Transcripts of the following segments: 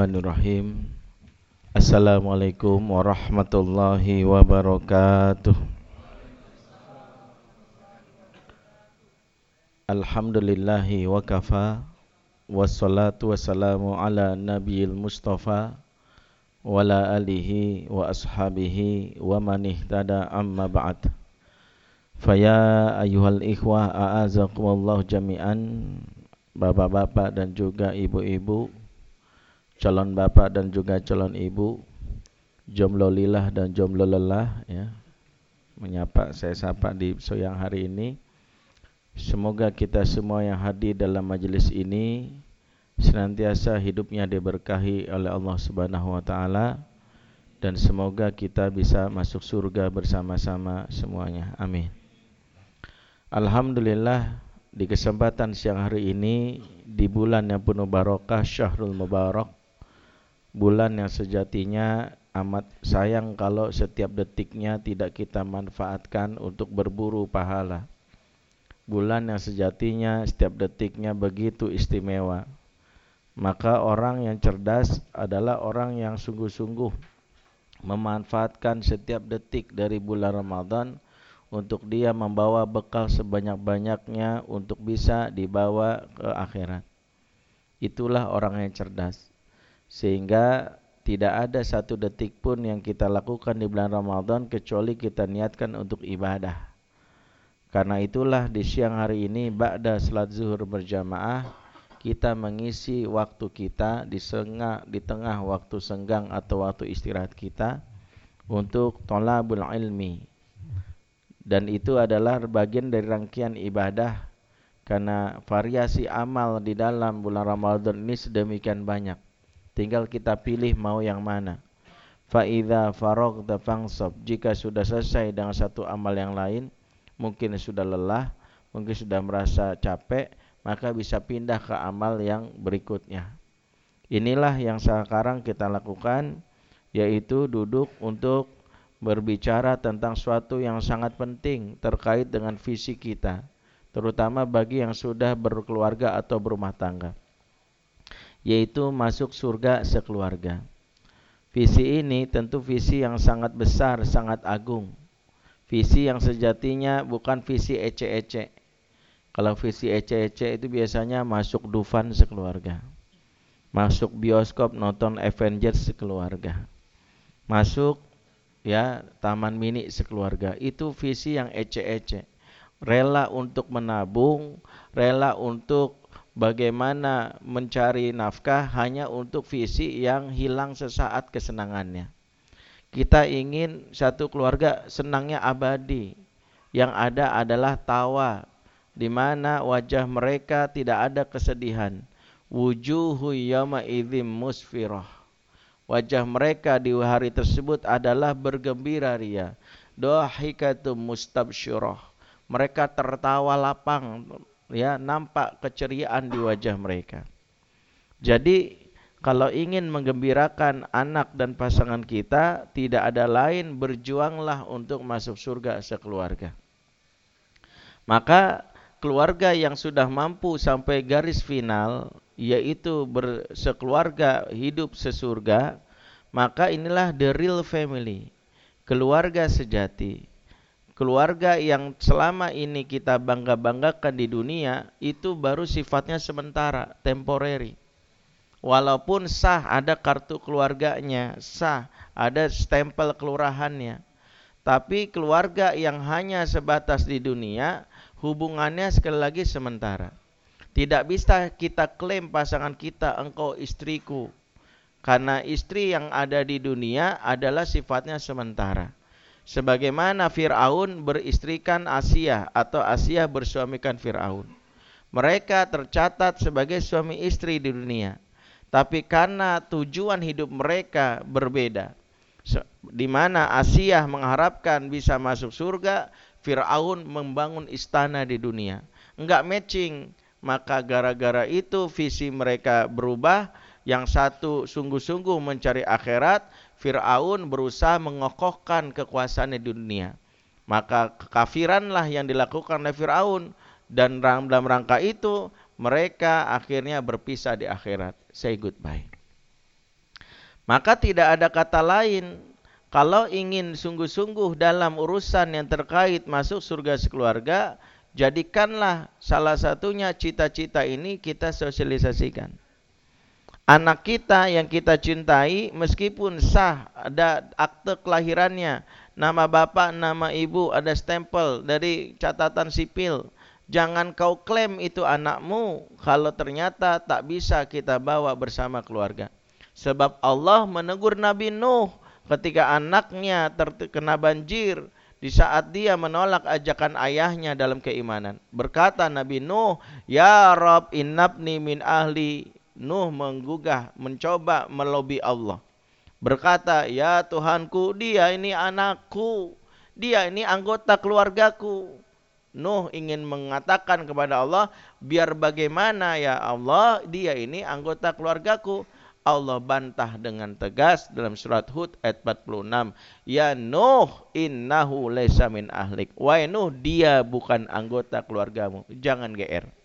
Bismillahirrahmanirrahim. Assalamualaikum warahmatullahi wabarakatuh. Alhamdulillahi wa kafa Wassalatu wassalamu ala nabiyil mustafa. Wala alihi wa ashabihi wa man ihtada amma ba'd. Faya ayuhal ikhwah a'azakumullah jami'an. Bapak-bapak dan juga ibu-ibu calon bapak dan juga calon ibu, jomblo lilah dan jomblo lelah ya. Menyapa saya sapa di siang hari ini. Semoga kita semua yang hadir dalam majelis ini senantiasa hidupnya diberkahi oleh Allah Subhanahu wa taala dan semoga kita bisa masuk surga bersama-sama semuanya. Amin. Alhamdulillah di kesempatan siang hari ini di bulan yang penuh barokah Syahrul Mubarak bulan yang sejatinya amat sayang kalau setiap detiknya tidak kita manfaatkan untuk berburu pahala. Bulan yang sejatinya setiap detiknya begitu istimewa. Maka orang yang cerdas adalah orang yang sungguh-sungguh memanfaatkan setiap detik dari bulan Ramadan untuk dia membawa bekal sebanyak-banyaknya untuk bisa dibawa ke akhirat. Itulah orang yang cerdas sehingga tidak ada satu detik pun yang kita lakukan di bulan Ramadan kecuali kita niatkan untuk ibadah. Karena itulah di siang hari ini ba'da salat zuhur berjamaah kita mengisi waktu kita di sengah di tengah waktu senggang atau waktu istirahat kita untuk tolabul ilmi. Dan itu adalah bagian dari rangkaian ibadah karena variasi amal di dalam bulan Ramadan ini sedemikian banyak Tinggal kita pilih mau yang mana. Fa idza faragta fangsab. Jika sudah selesai dengan satu amal yang lain, mungkin sudah lelah, mungkin sudah merasa capek, maka bisa pindah ke amal yang berikutnya. Inilah yang sekarang kita lakukan yaitu duduk untuk berbicara tentang suatu yang sangat penting terkait dengan visi kita, terutama bagi yang sudah berkeluarga atau berumah tangga yaitu masuk surga sekeluarga. Visi ini tentu visi yang sangat besar, sangat agung. Visi yang sejatinya bukan visi ece-ece. Kalau visi ece-ece itu biasanya masuk Dufan sekeluarga. Masuk bioskop nonton Avengers sekeluarga. Masuk ya taman mini sekeluarga. Itu visi yang ece-ece. Rela untuk menabung, rela untuk bagaimana mencari nafkah hanya untuk visi yang hilang sesaat kesenangannya. Kita ingin satu keluarga senangnya abadi. Yang ada adalah tawa di mana wajah mereka tidak ada kesedihan. Wujuhu yama idzim musfirah. Wajah mereka di hari tersebut adalah bergembira ria. Dohikatum mustabsyirah. Mereka tertawa lapang ya nampak keceriaan di wajah mereka. Jadi kalau ingin menggembirakan anak dan pasangan kita, tidak ada lain berjuanglah untuk masuk surga sekeluarga. Maka keluarga yang sudah mampu sampai garis final, yaitu bersekeluarga hidup sesurga, maka inilah the real family, keluarga sejati keluarga yang selama ini kita bangga-banggakan di dunia itu baru sifatnya sementara, temporary. Walaupun sah ada kartu keluarganya, sah ada stempel kelurahannya. Tapi keluarga yang hanya sebatas di dunia, hubungannya sekali lagi sementara. Tidak bisa kita klaim pasangan kita engkau istriku. Karena istri yang ada di dunia adalah sifatnya sementara sebagaimana Firaun beristrikan Asia atau Asia bersuamikan Firaun. Mereka tercatat sebagai suami istri di dunia. Tapi karena tujuan hidup mereka berbeda. Di mana Asia mengharapkan bisa masuk surga, Firaun membangun istana di dunia. Enggak matching, maka gara-gara itu visi mereka berubah. Yang satu sungguh-sungguh mencari akhirat, Fir'aun berusaha mengokohkan kekuasaannya di dunia. Maka kekafiranlah yang dilakukan oleh Fir'aun. Dan dalam rangka itu mereka akhirnya berpisah di akhirat. Say goodbye. Maka tidak ada kata lain kalau ingin sungguh-sungguh dalam urusan yang terkait masuk surga sekeluarga, jadikanlah salah satunya cita-cita ini kita sosialisasikan. Anak kita yang kita cintai meskipun sah ada akte kelahirannya, nama bapak, nama ibu, ada stempel dari catatan sipil. Jangan kau klaim itu anakmu kalau ternyata tak bisa kita bawa bersama keluarga. Sebab Allah menegur Nabi Nuh ketika anaknya terkena banjir di saat dia menolak ajakan ayahnya dalam keimanan. Berkata Nabi Nuh, "Ya Rob, innabni min ahli." Nuh menggugah, mencoba melobi Allah. Berkata, "Ya Tuhanku, dia ini anakku. Dia ini anggota keluargaku." Nuh ingin mengatakan kepada Allah, "Biar bagaimana ya Allah, dia ini anggota keluargaku." Allah bantah dengan tegas dalam surat Hud ayat 46. Ya Nuh innahu laysa min ahlik. Wahai Nuh, dia bukan anggota keluargamu. Jangan GR.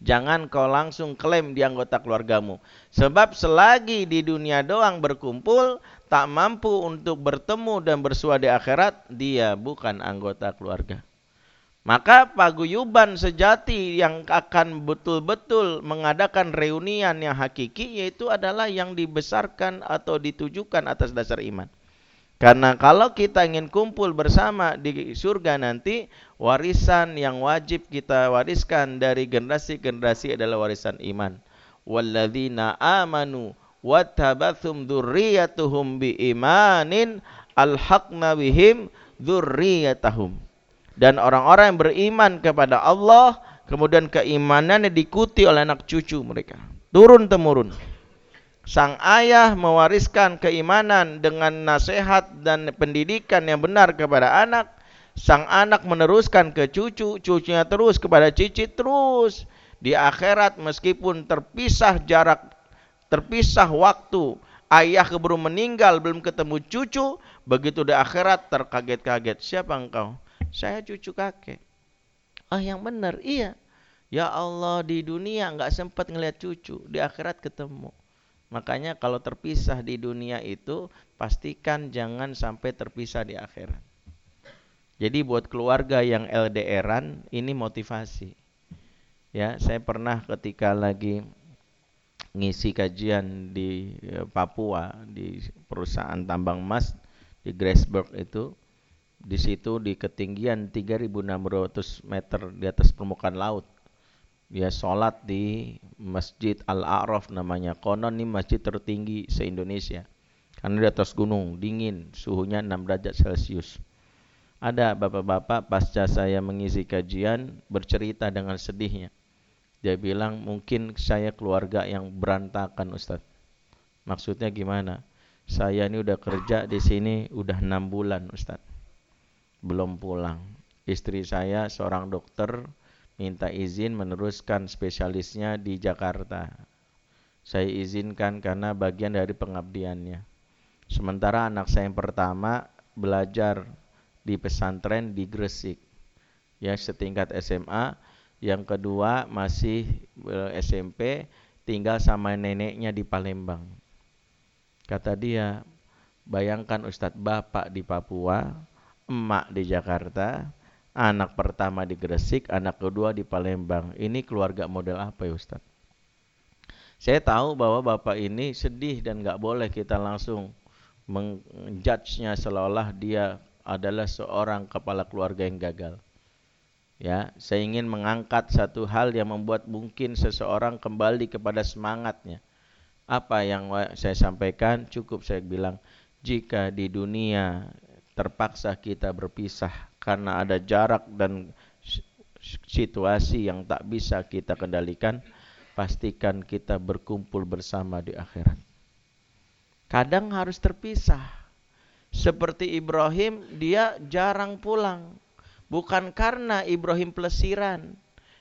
Jangan kau langsung klaim di anggota keluargamu. Sebab selagi di dunia doang berkumpul, tak mampu untuk bertemu dan bersua di akhirat, dia bukan anggota keluarga. Maka paguyuban sejati yang akan betul-betul mengadakan reunian yang hakiki yaitu adalah yang dibesarkan atau ditujukan atas dasar iman. Karena kalau kita ingin kumpul bersama di surga nanti, warisan yang wajib kita wariskan dari generasi-generasi adalah warisan iman. Walladzina amanu wattabathum dzurriyyatuhum biimanin alhaqna bihim dzurriyyatahum. Dan orang-orang yang beriman kepada Allah, kemudian keimanannya diikuti oleh anak cucu mereka. Turun temurun sang ayah mewariskan keimanan dengan nasihat dan pendidikan yang benar kepada anak, sang anak meneruskan ke cucu, cucunya terus kepada cicit terus. Di akhirat meskipun terpisah jarak, terpisah waktu, ayah keburu meninggal belum ketemu cucu, begitu di akhirat terkaget-kaget. Siapa engkau? Saya cucu kakek. Ah yang benar, iya. Ya Allah di dunia nggak sempat ngelihat cucu, di akhirat ketemu. Makanya kalau terpisah di dunia itu pastikan jangan sampai terpisah di akhirat. Jadi buat keluarga yang LDRan ini motivasi. Ya, saya pernah ketika lagi ngisi kajian di e, Papua di perusahaan tambang emas di Graceberg itu di situ di ketinggian 3600 meter di atas permukaan laut dia sholat di Masjid Al-A'raf namanya. Konon ini masjid tertinggi se-Indonesia. Karena di atas gunung, dingin, suhunya 6 derajat Celcius. Ada bapak-bapak pasca saya mengisi kajian bercerita dengan sedihnya. Dia bilang mungkin saya keluarga yang berantakan Ustaz. Maksudnya gimana? Saya ini udah kerja di sini udah enam bulan Ustaz. Belum pulang. Istri saya seorang dokter minta izin meneruskan spesialisnya di Jakarta. Saya izinkan karena bagian dari pengabdiannya. Sementara anak saya yang pertama belajar di pesantren di Gresik. Ya setingkat SMA, yang kedua masih eh, SMP tinggal sama neneknya di Palembang. Kata dia, bayangkan Ustadz Bapak di Papua, emak di Jakarta, Anak pertama di Gresik, anak kedua di Palembang. Ini keluarga model apa ya Ustaz? Saya tahu bahwa Bapak ini sedih dan nggak boleh kita langsung menjudge-nya seolah-olah dia adalah seorang kepala keluarga yang gagal. Ya, saya ingin mengangkat satu hal yang membuat mungkin seseorang kembali kepada semangatnya. Apa yang saya sampaikan cukup saya bilang jika di dunia terpaksa kita berpisah karena ada jarak dan situasi yang tak bisa kita kendalikan, pastikan kita berkumpul bersama di akhirat. Kadang harus terpisah. Seperti Ibrahim, dia jarang pulang. Bukan karena Ibrahim pelesiran.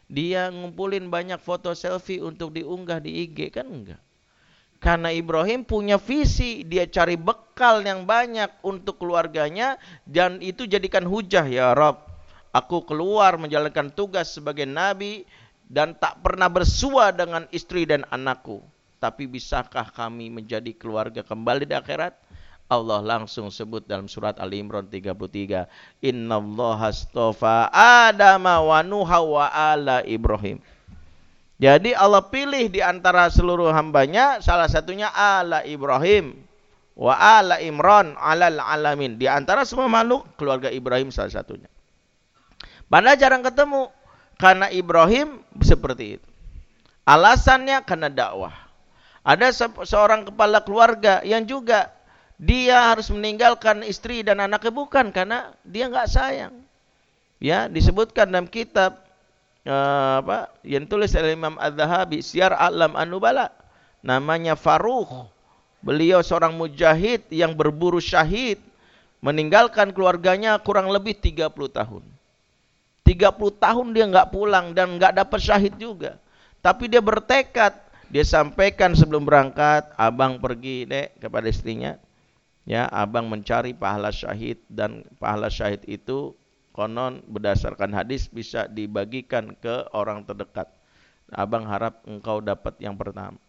Dia ngumpulin banyak foto selfie untuk diunggah di IG, kan enggak. Karena Ibrahim punya visi, dia cari bekal yang banyak untuk keluarganya dan itu jadikan hujah ya Rob. Aku keluar menjalankan tugas sebagai nabi dan tak pernah bersua dengan istri dan anakku. tapi bisakah kami menjadi keluarga kembali di akhirat? Allah langsung sebut dalam surat Ali Imran 33, "Innallaha astafa Adam wa Nuha wa ala Ibrahim." Jadi Allah pilih di antara seluruh hambanya salah satunya ala Ibrahim wa ala Imran alal alamin. Di antara semua makhluk keluarga Ibrahim salah satunya. Padahal jarang ketemu karena Ibrahim seperti itu. Alasannya karena dakwah. Ada seorang kepala keluarga yang juga dia harus meninggalkan istri dan anaknya bukan karena dia nggak sayang. Ya, disebutkan dalam kitab uh, apa yang tulis oleh Imam Az-Zahabi Syiar Alam Anubala namanya Faruq. Beliau seorang mujahid yang berburu syahid meninggalkan keluarganya kurang lebih 30 tahun. 30 tahun dia nggak pulang dan nggak dapat syahid juga. Tapi dia bertekad, dia sampaikan sebelum berangkat, abang pergi dek kepada istrinya, ya abang mencari pahala syahid dan pahala syahid itu konon berdasarkan hadis bisa dibagikan ke orang terdekat. Abang harap engkau dapat yang pertama.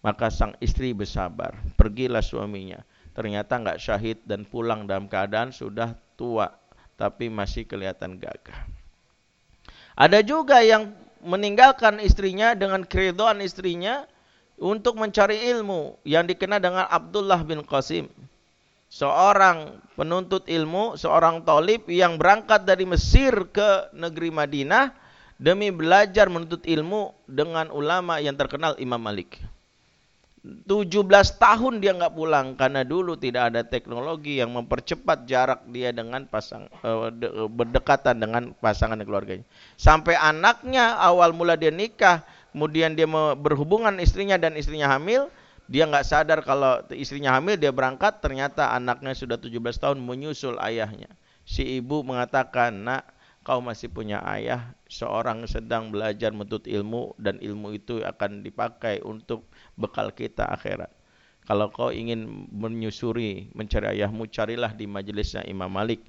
Maka sang istri bersabar. Pergilah suaminya. Ternyata enggak syahid dan pulang dalam keadaan sudah tua. Tapi masih kelihatan gagah. Ada juga yang meninggalkan istrinya dengan keriduan istrinya untuk mencari ilmu yang dikenal dengan Abdullah bin Qasim seorang penuntut ilmu, seorang tolib yang berangkat dari Mesir ke negeri Madinah demi belajar menuntut ilmu dengan ulama yang terkenal Imam Malik. 17 tahun dia nggak pulang karena dulu tidak ada teknologi yang mempercepat jarak dia dengan pasang uh, berdekatan dengan pasangan keluarganya. Sampai anaknya awal mula dia nikah, kemudian dia berhubungan istrinya dan istrinya hamil, dia nggak sadar kalau istrinya hamil, dia berangkat, ternyata anaknya sudah 17 tahun menyusul ayahnya. Si ibu mengatakan, nak, kau masih punya ayah, seorang sedang belajar menuntut ilmu, dan ilmu itu akan dipakai untuk bekal kita akhirat. Kalau kau ingin menyusuri, mencari ayahmu, carilah di majelisnya Imam Malik.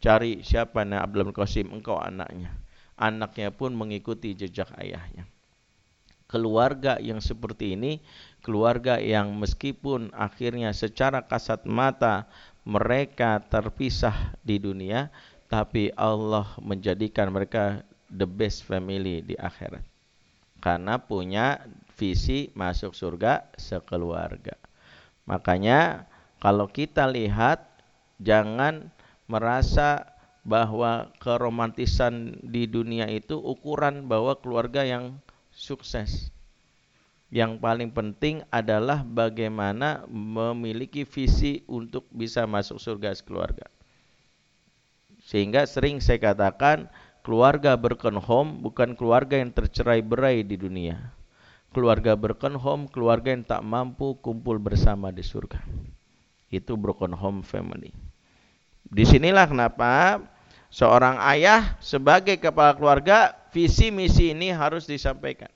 Cari siapa nak Abdul Qasim, engkau anaknya. Anaknya pun mengikuti jejak ayahnya. Keluarga yang seperti ini keluarga yang meskipun akhirnya secara kasat mata mereka terpisah di dunia tapi Allah menjadikan mereka the best family di akhirat karena punya visi masuk surga sekeluarga makanya kalau kita lihat jangan merasa bahwa keromantisan di dunia itu ukuran bahwa keluarga yang sukses yang paling penting adalah bagaimana memiliki visi untuk bisa masuk surga sekeluarga. Sehingga sering saya katakan keluarga broken home bukan keluarga yang tercerai berai di dunia. Keluarga broken home, keluarga yang tak mampu kumpul bersama di surga. Itu broken home family. Di sinilah kenapa seorang ayah sebagai kepala keluarga visi misi ini harus disampaikan.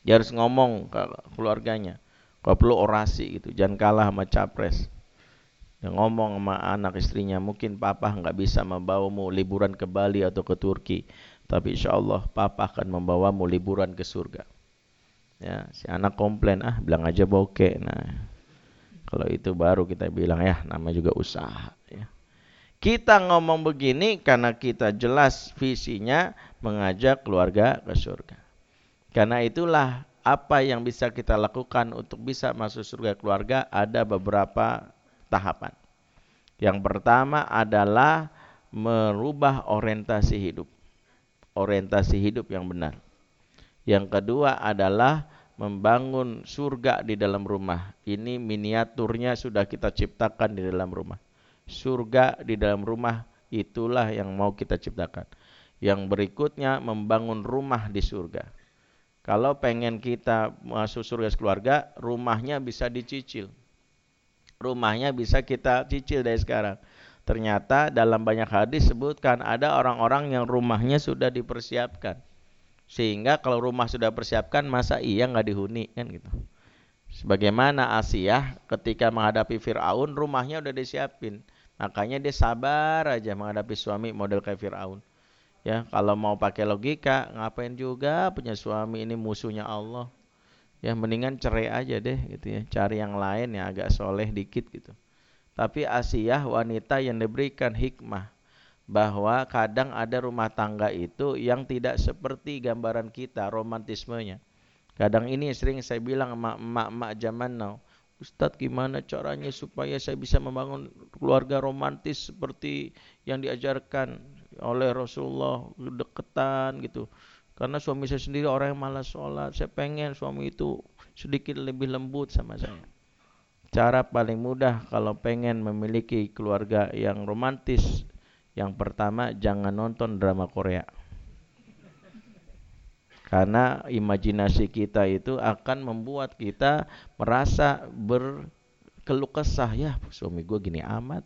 Dia harus ngomong ke keluarganya. Kalau perlu orasi gitu, jangan kalah sama capres. Yang ngomong sama anak istrinya, mungkin papa nggak bisa membawamu liburan ke Bali atau ke Turki, tapi insya Allah papa akan membawamu liburan ke surga. Ya, si anak komplain, ah bilang aja bokeh. Nah, kalau itu baru kita bilang ya, nama juga usaha. Ya. Kita ngomong begini karena kita jelas visinya mengajak keluarga ke surga. Karena itulah apa yang bisa kita lakukan untuk bisa masuk surga keluarga ada beberapa tahapan. Yang pertama adalah merubah orientasi hidup. Orientasi hidup yang benar. Yang kedua adalah membangun surga di dalam rumah. Ini miniaturnya sudah kita ciptakan di dalam rumah. Surga di dalam rumah itulah yang mau kita ciptakan. Yang berikutnya membangun rumah di surga kalau pengen kita masuk surga keluarga, rumahnya bisa dicicil. Rumahnya bisa kita cicil dari sekarang. Ternyata dalam banyak hadis sebutkan ada orang-orang yang rumahnya sudah dipersiapkan. Sehingga kalau rumah sudah persiapkan masa iya nggak dihuni kan gitu. Sebagaimana Asia ketika menghadapi Fir'aun rumahnya udah disiapin. Makanya dia sabar aja menghadapi suami model kayak Fir'aun. Ya, kalau mau pakai logika, ngapain juga punya suami ini musuhnya Allah. Ya mendingan cerai aja deh gitu ya. Cari yang lain yang agak soleh dikit gitu. Tapi Asiyah wanita yang diberikan hikmah bahwa kadang ada rumah tangga itu yang tidak seperti gambaran kita romantismenya. Kadang ini sering saya bilang emak-emak zaman now, Ustadz gimana caranya supaya saya bisa membangun keluarga romantis seperti yang diajarkan oleh Rasulullah deketan gitu. Karena suami saya sendiri orang yang malas sholat. Saya pengen suami itu sedikit lebih lembut sama saya. Cara paling mudah kalau pengen memiliki keluarga yang romantis. Yang pertama jangan nonton drama Korea. Karena imajinasi kita itu akan membuat kita merasa berkeluh kesah. Ya suami gue gini amat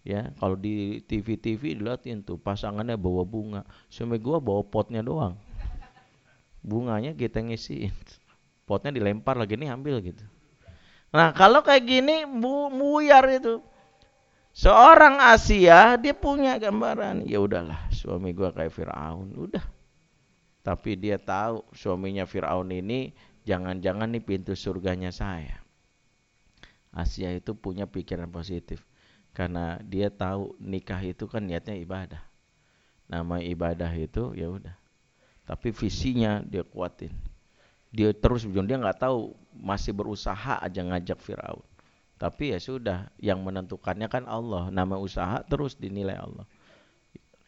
ya kalau di TV-TV dilihatin tuh pasangannya bawa bunga suami gua bawa potnya doang bunganya kita ngisiin. Potnya dilempar lagi nih ambil gitu. Nah kalau kayak gini bu buyar itu. Seorang Asia dia punya gambaran ya udahlah suami gua kayak Firaun. Udah. Tapi dia tahu suaminya Firaun ini jangan-jangan nih pintu surganya saya. Asia itu punya pikiran positif. Karena dia tahu nikah itu kan niatnya ibadah. Nama ibadah itu ya udah tapi visinya dia kuatin. Dia terus dia nggak tahu masih berusaha aja ngajak Firaun. Tapi ya sudah yang menentukannya kan Allah. Nama usaha terus dinilai Allah.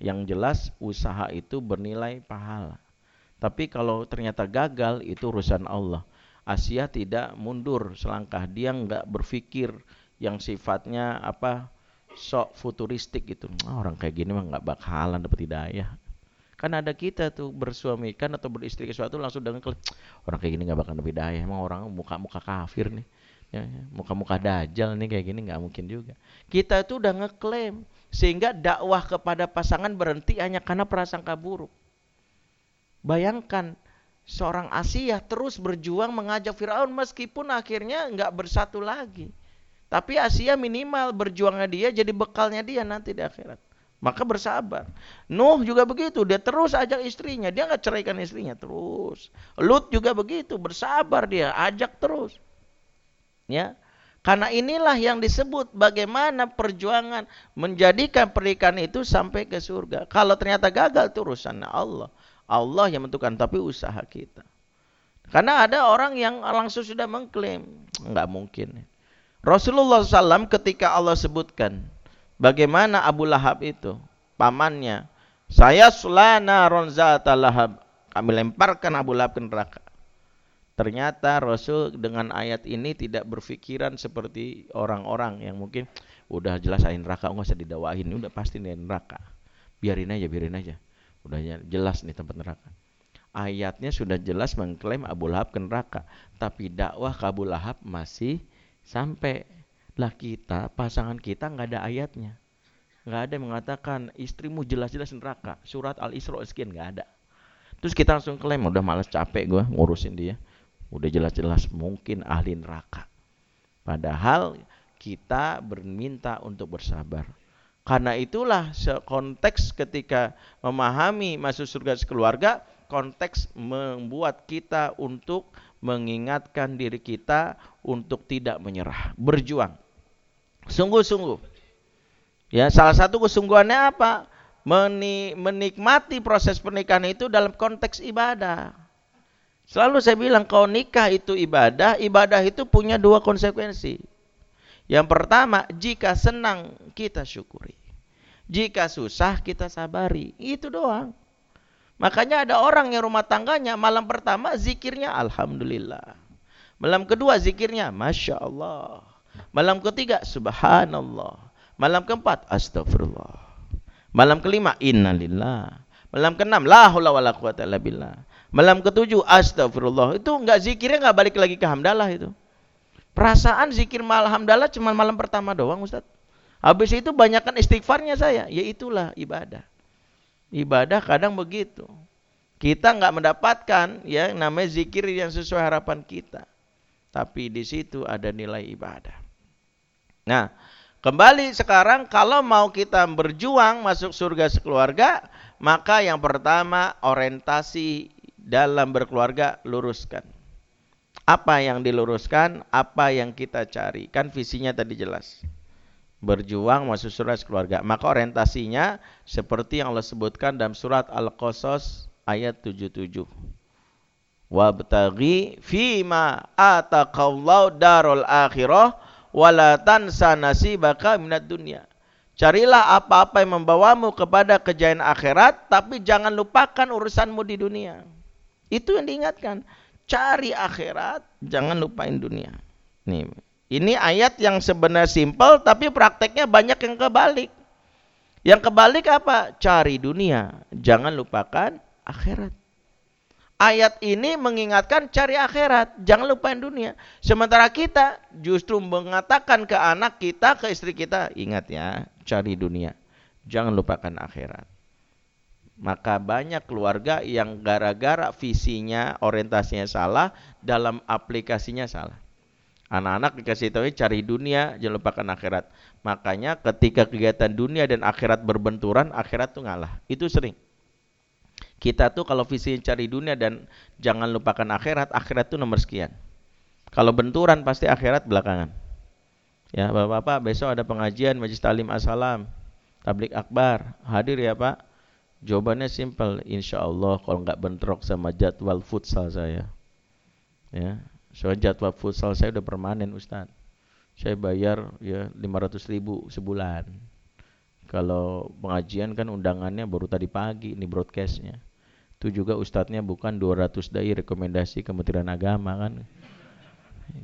Yang jelas usaha itu bernilai pahala. Tapi kalau ternyata gagal itu urusan Allah. Asia tidak mundur selangkah dia nggak berpikir yang sifatnya apa sok futuristik gitu. Ah, orang kayak gini mah nggak bakalan dapat hidayah Kan ada kita tuh bersuami kan atau beristri ke suatu langsung dengan orang kayak gini nggak bakal lebih daya. Emang orang muka-muka kafir nih. Ya, ya, muka-muka dajal nih kayak gini nggak mungkin juga. Kita itu udah ngeklaim sehingga dakwah kepada pasangan berhenti hanya karena prasangka buruk. Bayangkan seorang Asia terus berjuang mengajak Firaun meskipun akhirnya nggak bersatu lagi. Tapi Asia minimal berjuangnya dia jadi bekalnya dia nanti di akhirat. Maka bersabar. Nuh juga begitu, dia terus ajak istrinya, dia nggak ceraikan istrinya terus. Lut juga begitu, bersabar dia, ajak terus. Ya. Karena inilah yang disebut bagaimana perjuangan menjadikan pernikahan itu sampai ke surga. Kalau ternyata gagal itu urusannya Allah. Allah yang menentukan, tapi usaha kita. Karena ada orang yang langsung sudah mengklaim, nggak mungkin. Rasulullah SAW ketika Allah sebutkan, Bagaimana Abu Lahab itu? Pamannya. Saya sulana ronzata lahab. Kami lemparkan Abu Lahab ke neraka. Ternyata Rasul dengan ayat ini tidak berpikiran seperti orang-orang yang mungkin udah jelas ayat neraka nggak usah didawahin, udah pasti nih neraka. Biarin aja, biarin aja. Udah jelas nih tempat neraka. Ayatnya sudah jelas mengklaim Abu Lahab ke neraka, tapi dakwah ke Abu Lahab masih sampai lah kita, pasangan kita nggak ada ayatnya. Nggak ada yang mengatakan istrimu jelas-jelas neraka. Surat Al-Isra sekian nggak ada. Terus kita langsung klaim, udah males capek gue ngurusin dia. Udah jelas-jelas mungkin ahli neraka. Padahal kita berminta untuk bersabar. Karena itulah konteks ketika memahami masuk surga sekeluarga, konteks membuat kita untuk mengingatkan diri kita untuk tidak menyerah, berjuang. Sungguh-sungguh. Ya, salah satu kesungguhannya apa? menikmati proses pernikahan itu dalam konteks ibadah. Selalu saya bilang kalau nikah itu ibadah, ibadah itu punya dua konsekuensi. Yang pertama, jika senang kita syukuri. Jika susah kita sabari. Itu doang. Makanya ada orang yang rumah tangganya malam pertama zikirnya Alhamdulillah. Malam kedua zikirnya Masya Allah. Malam ketiga, subhanallah. Malam keempat, astagfirullah. Malam kelima, innalillah. Malam keenam, la haula wala quwata illa billah. Malam ketujuh, astagfirullah. Itu enggak zikirnya enggak balik lagi ke hamdalah itu. Perasaan zikir malam hamdalah cuma malam pertama doang, Ustaz. Habis itu banyakkan istighfarnya saya, ya itulah ibadah. Ibadah kadang begitu. Kita enggak mendapatkan ya namanya zikir yang sesuai harapan kita. Tapi di situ ada nilai ibadah. Nah, kembali sekarang kalau mau kita berjuang masuk surga sekeluarga, maka yang pertama orientasi dalam berkeluarga luruskan. Apa yang diluruskan, apa yang kita cari. Kan visinya tadi jelas. Berjuang masuk surat keluarga. Maka orientasinya seperti yang Allah sebutkan dalam surat Al-Qasas ayat 77. Wabtaghi fima ataqallahu darul akhirah wala tansa nasibaka minad dunya. Carilah apa-apa yang membawamu kepada kejayaan akhirat, tapi jangan lupakan urusanmu di dunia. Itu yang diingatkan cari akhirat, jangan lupain dunia. Nih, ini ayat yang sebenarnya simpel tapi prakteknya banyak yang kebalik. Yang kebalik apa? Cari dunia, jangan lupakan akhirat. Ayat ini mengingatkan cari akhirat, jangan lupain dunia. Sementara kita justru mengatakan ke anak kita, ke istri kita, ingat ya, cari dunia, jangan lupakan akhirat. Maka banyak keluarga yang gara-gara visinya, orientasinya salah, dalam aplikasinya salah. Anak-anak dikasih tahu cari dunia, jangan lupakan akhirat. Makanya ketika kegiatan dunia dan akhirat berbenturan, akhirat tuh ngalah. Itu sering. Kita tuh kalau visi cari dunia dan jangan lupakan akhirat, akhirat tuh nomor sekian. Kalau benturan pasti akhirat belakangan. Ya, Bapak-bapak, besok ada pengajian Majlis Talim Assalam, Tablik Akbar. Hadir ya, Pak. Jawabannya simpel, insya Allah kalau nggak bentrok sama jadwal futsal saya. Ya, soal jadwal futsal saya udah permanen Ustaz. Saya bayar ya 500 ribu sebulan. Kalau pengajian kan undangannya baru tadi pagi ini broadcastnya. Itu juga ustadznya bukan 200 dai rekomendasi Kementerian Agama kan.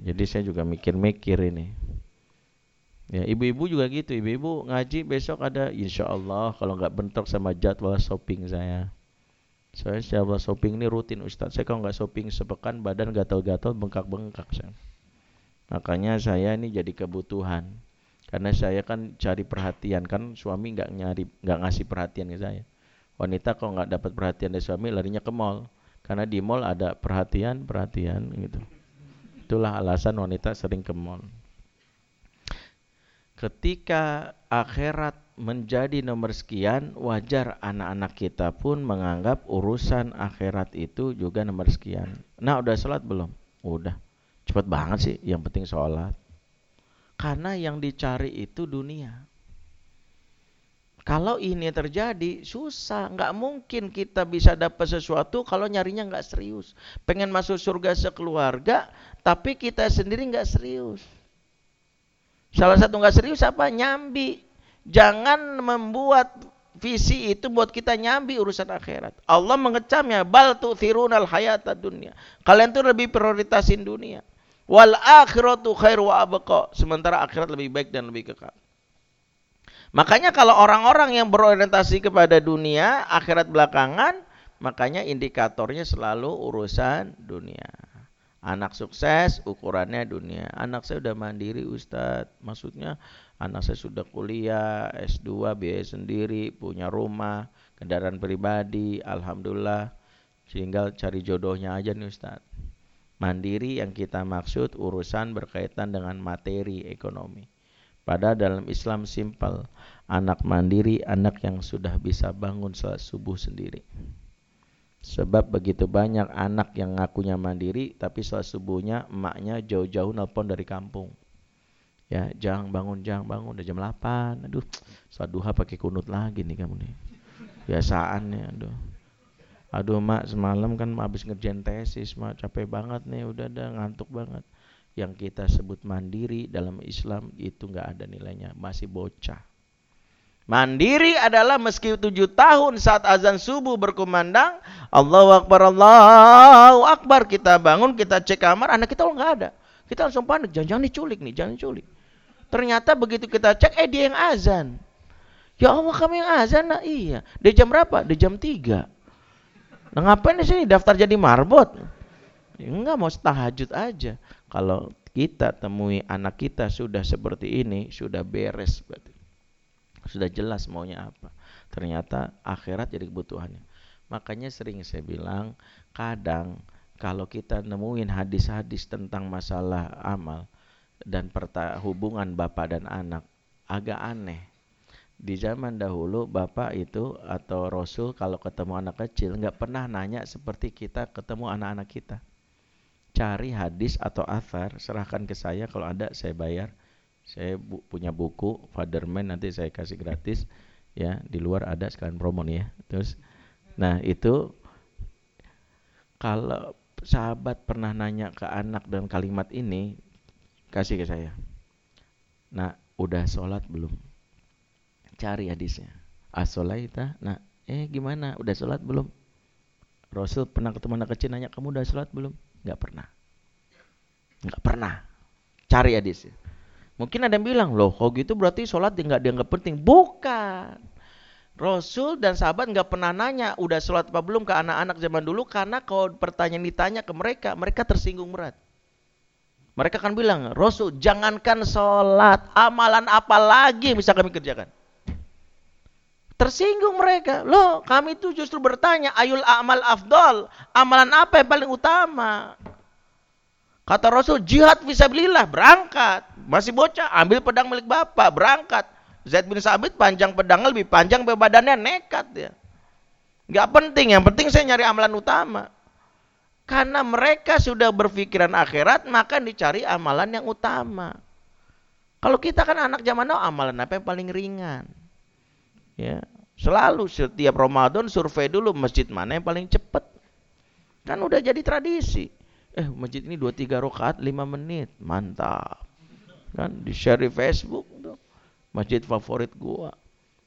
Jadi saya juga mikir-mikir ini. Ya, ibu-ibu juga gitu. Ibu-ibu ngaji besok ada insya Allah kalau nggak bentrok sama jadwal shopping saya. Saya jadwal shopping ini rutin Ustadz. Saya kalau nggak shopping sepekan badan gatal-gatal bengkak-bengkak saya. Makanya saya ini jadi kebutuhan. Karena saya kan cari perhatian kan suami nggak nyari nggak ngasih perhatian ke saya. Wanita kalau nggak dapat perhatian dari suami larinya ke mall. Karena di mall ada perhatian perhatian gitu. Itulah alasan wanita sering ke mall ketika akhirat menjadi nomor sekian, wajar anak-anak kita pun menganggap urusan akhirat itu juga nomor sekian. Nah, udah sholat belum? Udah. Cepat banget sih, yang penting sholat. Karena yang dicari itu dunia. Kalau ini terjadi, susah. Nggak mungkin kita bisa dapat sesuatu kalau nyarinya nggak serius. Pengen masuk surga sekeluarga, tapi kita sendiri nggak serius. Salah satu nggak serius apa? Nyambi. Jangan membuat visi itu buat kita nyambi urusan akhirat. Allah mengecamnya, bal tu'thirunal hayata dunia. Kalian tuh lebih prioritasin dunia. Wal akhiratu khairu wa abqa. Sementara akhirat lebih baik dan lebih kekal. Makanya kalau orang-orang yang berorientasi kepada dunia, akhirat belakangan, makanya indikatornya selalu urusan dunia. Anak sukses ukurannya dunia. Anak saya sudah mandiri Ustadz. Maksudnya anak saya sudah kuliah, S2, biaya sendiri, punya rumah, kendaraan pribadi, Alhamdulillah. Tinggal cari jodohnya aja nih Ustadz. Mandiri yang kita maksud urusan berkaitan dengan materi ekonomi. Padahal dalam Islam simpel. Anak mandiri, anak yang sudah bisa bangun salat subuh sendiri. Sebab begitu banyak anak yang ngakunya mandiri tapi setelah subuhnya emaknya jauh-jauh nelpon dari kampung. Ya, jangan bangun, jangan bangun udah jam 8. Aduh, saat duha pakai kunut lagi nih kamu nih. Biasaan nih, aduh. Aduh, Mak, semalam kan habis ngerjain tesis, Mak, capek banget nih, udah ada ngantuk banget. Yang kita sebut mandiri dalam Islam itu nggak ada nilainya, masih bocah. Mandiri adalah meski tujuh tahun saat azan subuh berkumandang, Allahu Akbar, Allahu Akbar, kita bangun, kita cek kamar, anak kita nggak ada. Kita langsung panik, jangan-jangan diculik nih, jangan diculik. Ternyata begitu kita cek, eh dia yang azan. Ya Allah kami yang azan, nah iya. Di jam berapa? Di jam tiga. Nah ngapain di sini daftar jadi marbot? Ya, enggak mau tahajud aja. Kalau kita temui anak kita sudah seperti ini, sudah beres berarti sudah jelas maunya apa. Ternyata akhirat jadi kebutuhannya. Makanya sering saya bilang, kadang kalau kita nemuin hadis-hadis tentang masalah amal dan hubungan bapak dan anak, agak aneh. Di zaman dahulu bapak itu atau rasul kalau ketemu anak kecil nggak pernah nanya seperti kita ketemu anak-anak kita. Cari hadis atau athar, serahkan ke saya kalau ada saya bayar. Saya bu punya buku Fatherman nanti saya kasih gratis ya, di luar ada sekalian promo nih ya. Terus nah itu kalau sahabat pernah nanya ke anak dan kalimat ini kasih ke saya. Nah, udah sholat belum? Cari hadisnya. Asolaita. Nah, eh gimana? Udah sholat belum? Rasul pernah ketemu anak kecil nanya, kamu udah sholat belum? Gak pernah. Gak pernah. Cari hadisnya. Mungkin ada yang bilang, loh kok gitu berarti sholat nggak dianggap penting. Bukan. Rasul dan sahabat nggak pernah nanya udah sholat apa belum ke anak-anak zaman dulu karena kalau pertanyaan ditanya ke mereka, mereka tersinggung berat. Mereka akan bilang, Rasul jangankan sholat, amalan apa lagi bisa kami kerjakan? Tersinggung mereka. Loh kami itu justru bertanya, ayul amal afdol, amalan apa yang paling utama? Kata Rasul, jihad visabilillah, berangkat. Masih bocah, ambil pedang milik bapak, berangkat Zaid bin Sabit panjang pedangnya lebih panjang badannya nekat ya. Gak penting, yang penting saya nyari amalan utama. Karena mereka sudah berpikiran akhirat, maka dicari amalan yang utama. Kalau kita kan anak zaman now, amalan apa yang paling ringan? Ya, selalu setiap Ramadan survei dulu masjid mana yang paling cepat. Kan udah jadi tradisi. Eh, masjid ini 2 3 rakaat 5 menit. Mantap. Kan di share di Facebook tuh masjid favorit gua.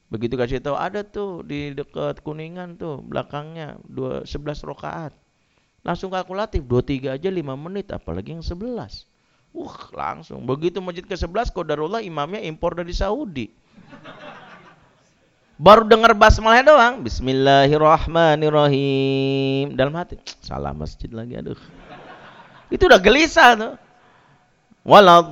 Begitu kasih tahu ada tuh di dekat Kuningan tuh belakangnya dua sebelas rokaat. Langsung kalkulatif dua tiga aja lima menit apalagi yang sebelas. Wah langsung begitu masjid ke sebelas kodarullah imamnya impor dari Saudi. Baru dengar basmalah doang, Bismillahirrahmanirrahim. Dalam hati, salah masjid lagi aduh. Itu udah gelisah tuh. Waladhalin.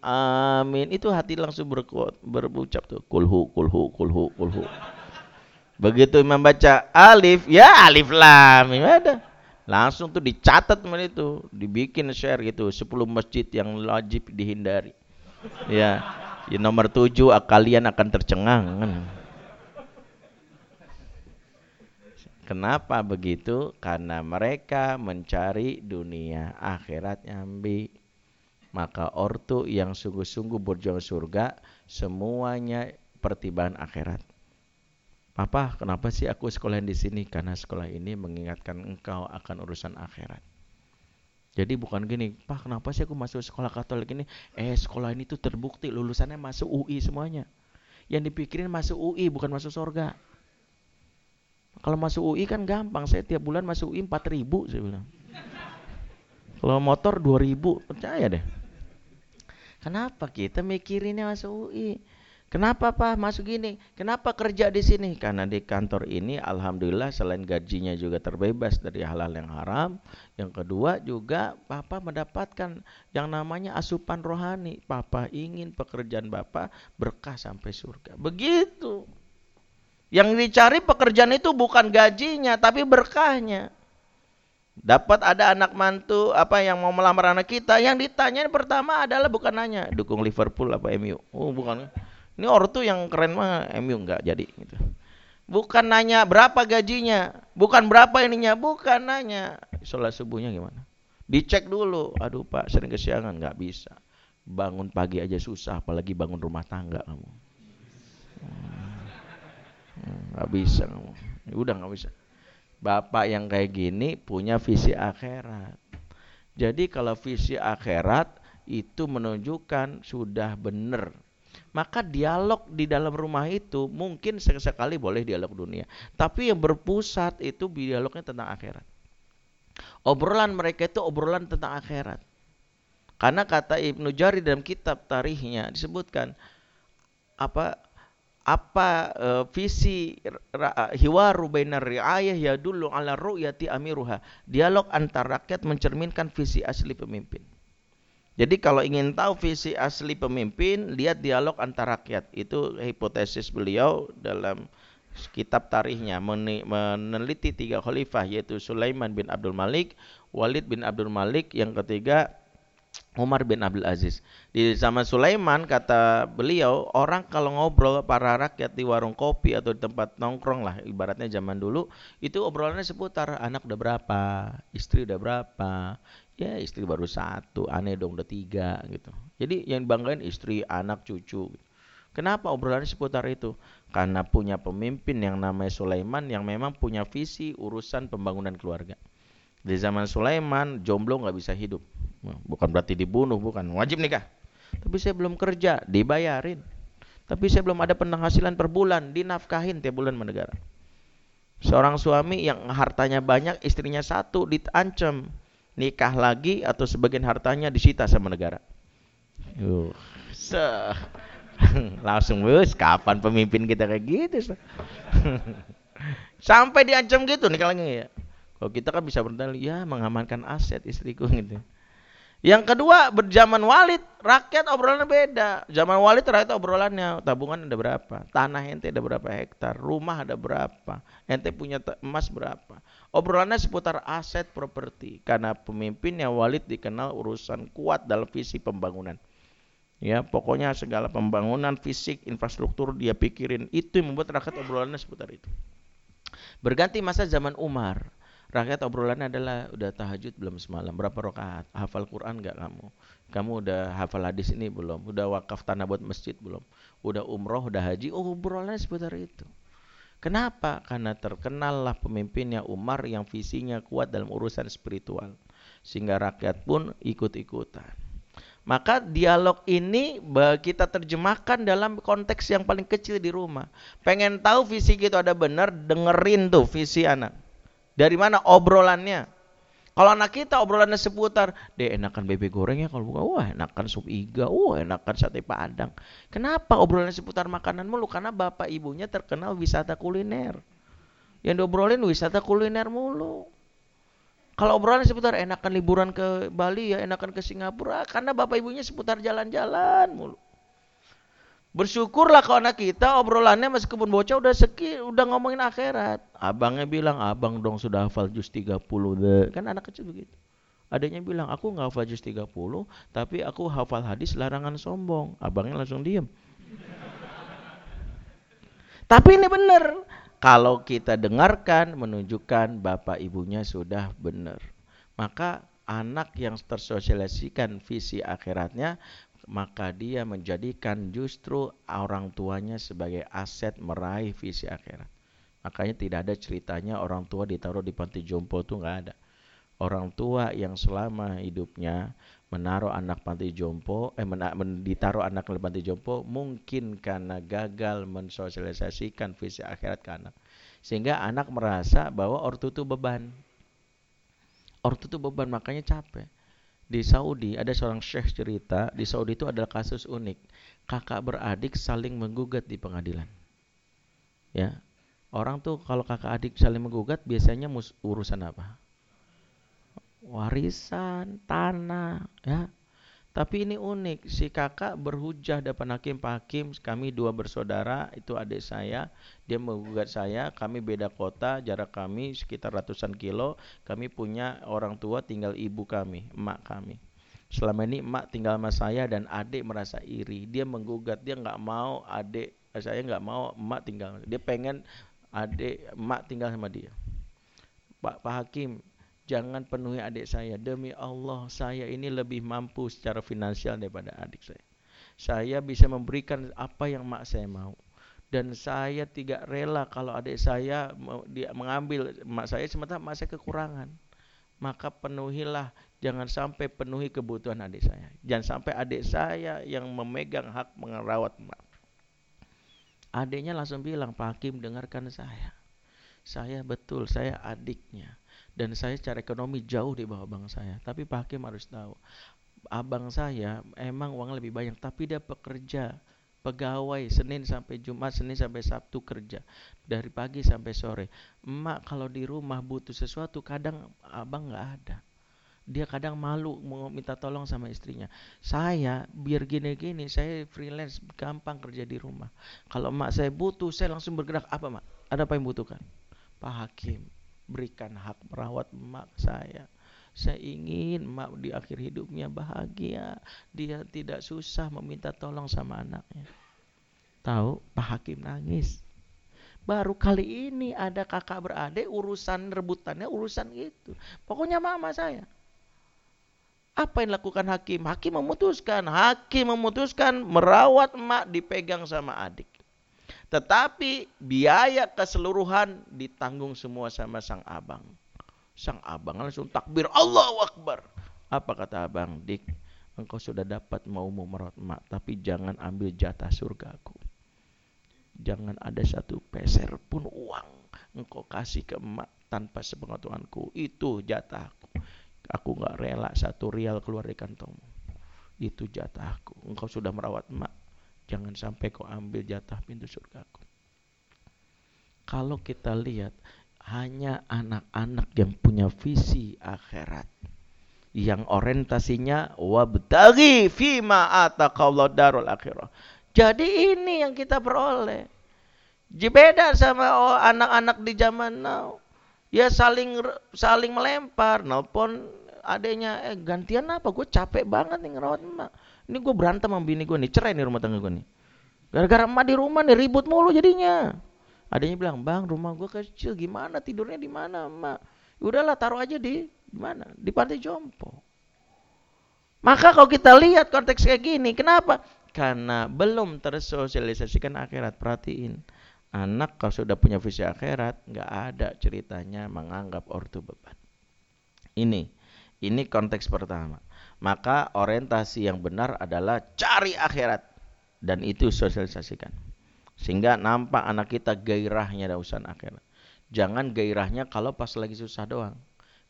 Amin. Itu hati langsung berkuat berucap tuh kulhu kulhu kulhu kulhu. Begitu imam baca alif ya alif lam ada langsung tuh dicatat itu dibikin share gitu 10 masjid yang wajib dihindari ya di nomor 7 kalian akan tercengang kan Kenapa begitu? Karena mereka mencari dunia akhirat nyambi. Maka ortu yang sungguh-sungguh berjuang surga semuanya pertimbangan akhirat. Papa, kenapa sih aku sekolah di sini? Karena sekolah ini mengingatkan engkau akan urusan akhirat. Jadi bukan gini, Pak, kenapa sih aku masuk sekolah Katolik ini? Eh, sekolah ini tuh terbukti lulusannya masuk UI semuanya. Yang dipikirin masuk UI bukan masuk surga. Kalau masuk UI kan gampang, saya tiap bulan masuk UI 4000 saya bilang. Kalau motor 2000, percaya deh. Kenapa kita mikirinnya masuk UI? Kenapa Pak masuk gini? Kenapa kerja di sini? Karena di kantor ini alhamdulillah selain gajinya juga terbebas dari hal-hal yang haram. Yang kedua juga Papa mendapatkan yang namanya asupan rohani. Papa ingin pekerjaan Bapak berkah sampai surga. Begitu. Yang dicari pekerjaan itu bukan gajinya, tapi berkahnya. Dapat ada anak mantu apa yang mau melamar anak kita, yang ditanya pertama adalah bukan nanya dukung Liverpool apa MU. Oh, bukan. Ini ortu yang keren mah MU enggak jadi gitu. Bukan nanya berapa gajinya, bukan berapa ininya, bukan nanya sholat subuhnya gimana. Dicek dulu, aduh Pak sering kesiangan nggak bisa. Bangun pagi aja susah, apalagi bangun rumah tangga kamu. Hmm nggak bisa kamu ya udah nggak bisa bapak yang kayak gini punya visi akhirat jadi kalau visi akhirat itu menunjukkan sudah benar maka dialog di dalam rumah itu mungkin sekali boleh dialog dunia tapi yang berpusat itu dialognya tentang akhirat obrolan mereka itu obrolan tentang akhirat karena kata Ibnu Jari dalam kitab tarikhnya disebutkan apa apa uh, visi hiwaru bainar riayah ya dulu ala ru'yati amiruha. Dialog antar rakyat mencerminkan visi asli pemimpin. Jadi kalau ingin tahu visi asli pemimpin, lihat dialog antar rakyat. Itu hipotesis beliau dalam kitab tarikhnya meneliti tiga khalifah yaitu Sulaiman bin Abdul Malik, Walid bin Abdul Malik, yang ketiga Umar bin Abdul Aziz. Di zaman Sulaiman kata beliau, orang kalau ngobrol para rakyat di warung kopi atau di tempat nongkrong lah, ibaratnya zaman dulu, itu obrolannya seputar anak udah berapa, istri udah berapa, ya istri baru satu, aneh dong udah tiga gitu. Jadi yang banggain istri, anak, cucu. Kenapa obrolannya seputar itu? Karena punya pemimpin yang namanya Sulaiman yang memang punya visi urusan pembangunan keluarga. Di zaman Sulaiman, jomblo nggak bisa hidup Bukan berarti dibunuh, bukan. Wajib nikah. Tapi saya belum kerja, dibayarin. Tapi saya belum ada penghasilan per bulan, dinafkahin tiap bulan menegara. Seorang suami yang hartanya banyak, istrinya satu, diancam nikah lagi atau sebagian hartanya disita sama negara. Uh, se langsung wes kapan pemimpin kita kayak gitu? Sampai diancam gitu nikah lagi ya. Kalau kita kan bisa berdalih ya mengamankan aset istriku gitu. Yang kedua, berjaman Walid, rakyat obrolannya beda. Zaman Walid rakyat obrolannya, tabungan ada berapa? Tanah ente ada berapa hektar? Rumah ada berapa? Ente punya emas berapa? Obrolannya seputar aset properti. Karena pemimpinnya Walid dikenal urusan kuat dalam visi pembangunan. Ya, pokoknya segala pembangunan fisik, infrastruktur dia pikirin. Itu yang membuat rakyat obrolannya seputar itu. Berganti masa zaman Umar Rakyat obrolannya adalah udah tahajud belum semalam, berapa rakaat, hafal Quran nggak kamu? Kamu udah hafal hadis ini belum? Udah wakaf tanah buat masjid belum? Udah umroh, udah haji? Oh, obrolannya seputar itu. Kenapa? Karena terkenallah pemimpinnya Umar yang visinya kuat dalam urusan spiritual. Sehingga rakyat pun ikut-ikutan. Maka dialog ini kita terjemahkan dalam konteks yang paling kecil di rumah. Pengen tahu visi kita ada benar, dengerin tuh visi anak. Dari mana obrolannya? Kalau anak kita obrolannya seputar, deh enakan bebek goreng ya kalau bukan, wah enakan sup iga, wah enakan sate padang. Kenapa obrolannya seputar makanan mulu? Karena bapak ibunya terkenal wisata kuliner. Yang diobrolin wisata kuliner mulu. Kalau obrolan seputar enakan liburan ke Bali ya, enakan ke Singapura, karena bapak ibunya seputar jalan-jalan mulu. Bersyukurlah kalau anak kita obrolannya masih kebun bocah udah seki, udah ngomongin akhirat. Abangnya bilang, abang dong sudah hafal juz 30 deh. Kan anak kecil begitu. Adanya bilang, aku nggak hafal juz 30, tapi aku hafal hadis larangan sombong. Abangnya langsung diem. tapi ini benar. Kalau kita dengarkan, menunjukkan bapak ibunya sudah benar. Maka anak yang tersosialisasikan visi akhiratnya maka dia menjadikan justru orang tuanya sebagai aset meraih visi akhirat. Makanya tidak ada ceritanya orang tua ditaruh di panti jompo itu nggak ada. Orang tua yang selama hidupnya menaruh anak panti jompo, eh men, men, ditaruh anak di panti jompo mungkin karena gagal mensosialisasikan visi akhirat ke anak. Sehingga anak merasa bahwa ortu itu beban. Ortu itu beban makanya capek di Saudi ada seorang syekh cerita di Saudi itu adalah kasus unik. Kakak beradik saling menggugat di pengadilan. Ya orang tuh kalau kakak adik saling menggugat biasanya urusan apa? Warisan tanah ya tapi ini unik, si kakak berhujah depan hakim. Pak Hakim, kami dua bersaudara, itu adik saya, dia menggugat saya, kami beda kota, jarak kami sekitar ratusan kilo, kami punya orang tua tinggal ibu kami, emak kami. Selama ini emak tinggal sama saya dan adik merasa iri, dia menggugat, dia nggak mau adik, saya nggak mau emak tinggal, dia pengen adik emak tinggal sama dia. Pak Pak Hakim, jangan penuhi adik saya. Demi Allah, saya ini lebih mampu secara finansial daripada adik saya. Saya bisa memberikan apa yang mak saya mau. Dan saya tidak rela kalau adik saya dia mengambil mak saya sementara mak saya kekurangan. Maka penuhilah, jangan sampai penuhi kebutuhan adik saya. Jangan sampai adik saya yang memegang hak merawat mak. Adiknya langsung bilang, Pak Hakim dengarkan saya. Saya betul, saya adiknya dan saya secara ekonomi jauh di bawah abang saya. Tapi Pak Hakim harus tahu, abang saya emang uang lebih banyak, tapi dia pekerja, pegawai Senin sampai Jumat, Senin sampai Sabtu kerja dari pagi sampai sore. Emak kalau di rumah butuh sesuatu, kadang abang nggak ada. Dia kadang malu mau minta tolong sama istrinya. Saya biar gini-gini, saya freelance, gampang kerja di rumah. Kalau emak saya butuh, saya langsung bergerak. Apa mak? Ada apa yang butuhkan? Pak Hakim, berikan hak merawat emak saya. Saya ingin mak di akhir hidupnya bahagia. Dia tidak susah meminta tolong sama anaknya. Tahu, Pak Hakim nangis. Baru kali ini ada kakak beradik urusan rebutannya urusan itu. Pokoknya mama saya. Apa yang dilakukan hakim? Hakim memutuskan. Hakim memutuskan merawat emak dipegang sama adik. Tetapi biaya keseluruhan ditanggung semua sama sang abang. Sang abang langsung takbir Allahu Akbar. Apa kata abang? Dik, engkau sudah dapat maumu merawat emak, tapi jangan ambil jatah surgaku. Jangan ada satu peser pun uang engkau kasih ke emak tanpa sepengetahuanku. Itu jatahku. Aku nggak rela satu rial keluar dari kantongmu. Itu jatahku. Engkau sudah merawat emak. Jangan sampai kau ambil jatah pintu surgaku. Kalau kita lihat hanya anak-anak yang punya visi akhirat yang orientasinya wabtaghi fima ataqallahu darul akhirah. Jadi ini yang kita peroleh. Beda sama oh, anak-anak di zaman now. Ya saling saling melempar, nelpon adanya eh gantian apa? Gue capek banget nih ngerawat emak. Ini gue berantem sama bini gue nih, cerai nih rumah tangga gue nih. Gara-gara emak di rumah nih ribut mulu jadinya. Adanya bilang, bang rumah gue kecil gimana tidurnya di mana emak? Udahlah taruh aja di mana? Di pantai jompo. Maka kalau kita lihat konteks kayak gini, kenapa? Karena belum tersosialisasikan akhirat. Perhatiin, anak kalau sudah punya visi akhirat, nggak ada ceritanya menganggap ortu beban. Ini, ini konteks pertama. Maka orientasi yang benar adalah cari akhirat dan itu sosialisasikan. Sehingga nampak anak kita gairahnya ada urusan akhirat. Jangan gairahnya kalau pas lagi susah doang.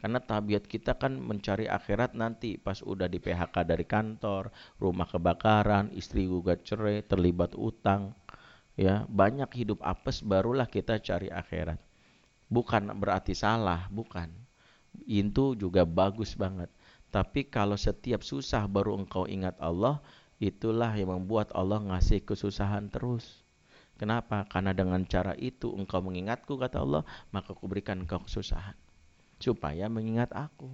Karena tabiat kita kan mencari akhirat nanti pas udah di PHK dari kantor, rumah kebakaran, istri gugat cerai, terlibat utang, ya banyak hidup apes barulah kita cari akhirat. Bukan berarti salah, bukan. Itu juga bagus banget. Tapi kalau setiap susah baru engkau ingat Allah, itulah yang membuat Allah ngasih kesusahan terus. Kenapa? Karena dengan cara itu engkau mengingatku kata Allah, maka aku berikan engkau kesusahan supaya mengingat aku.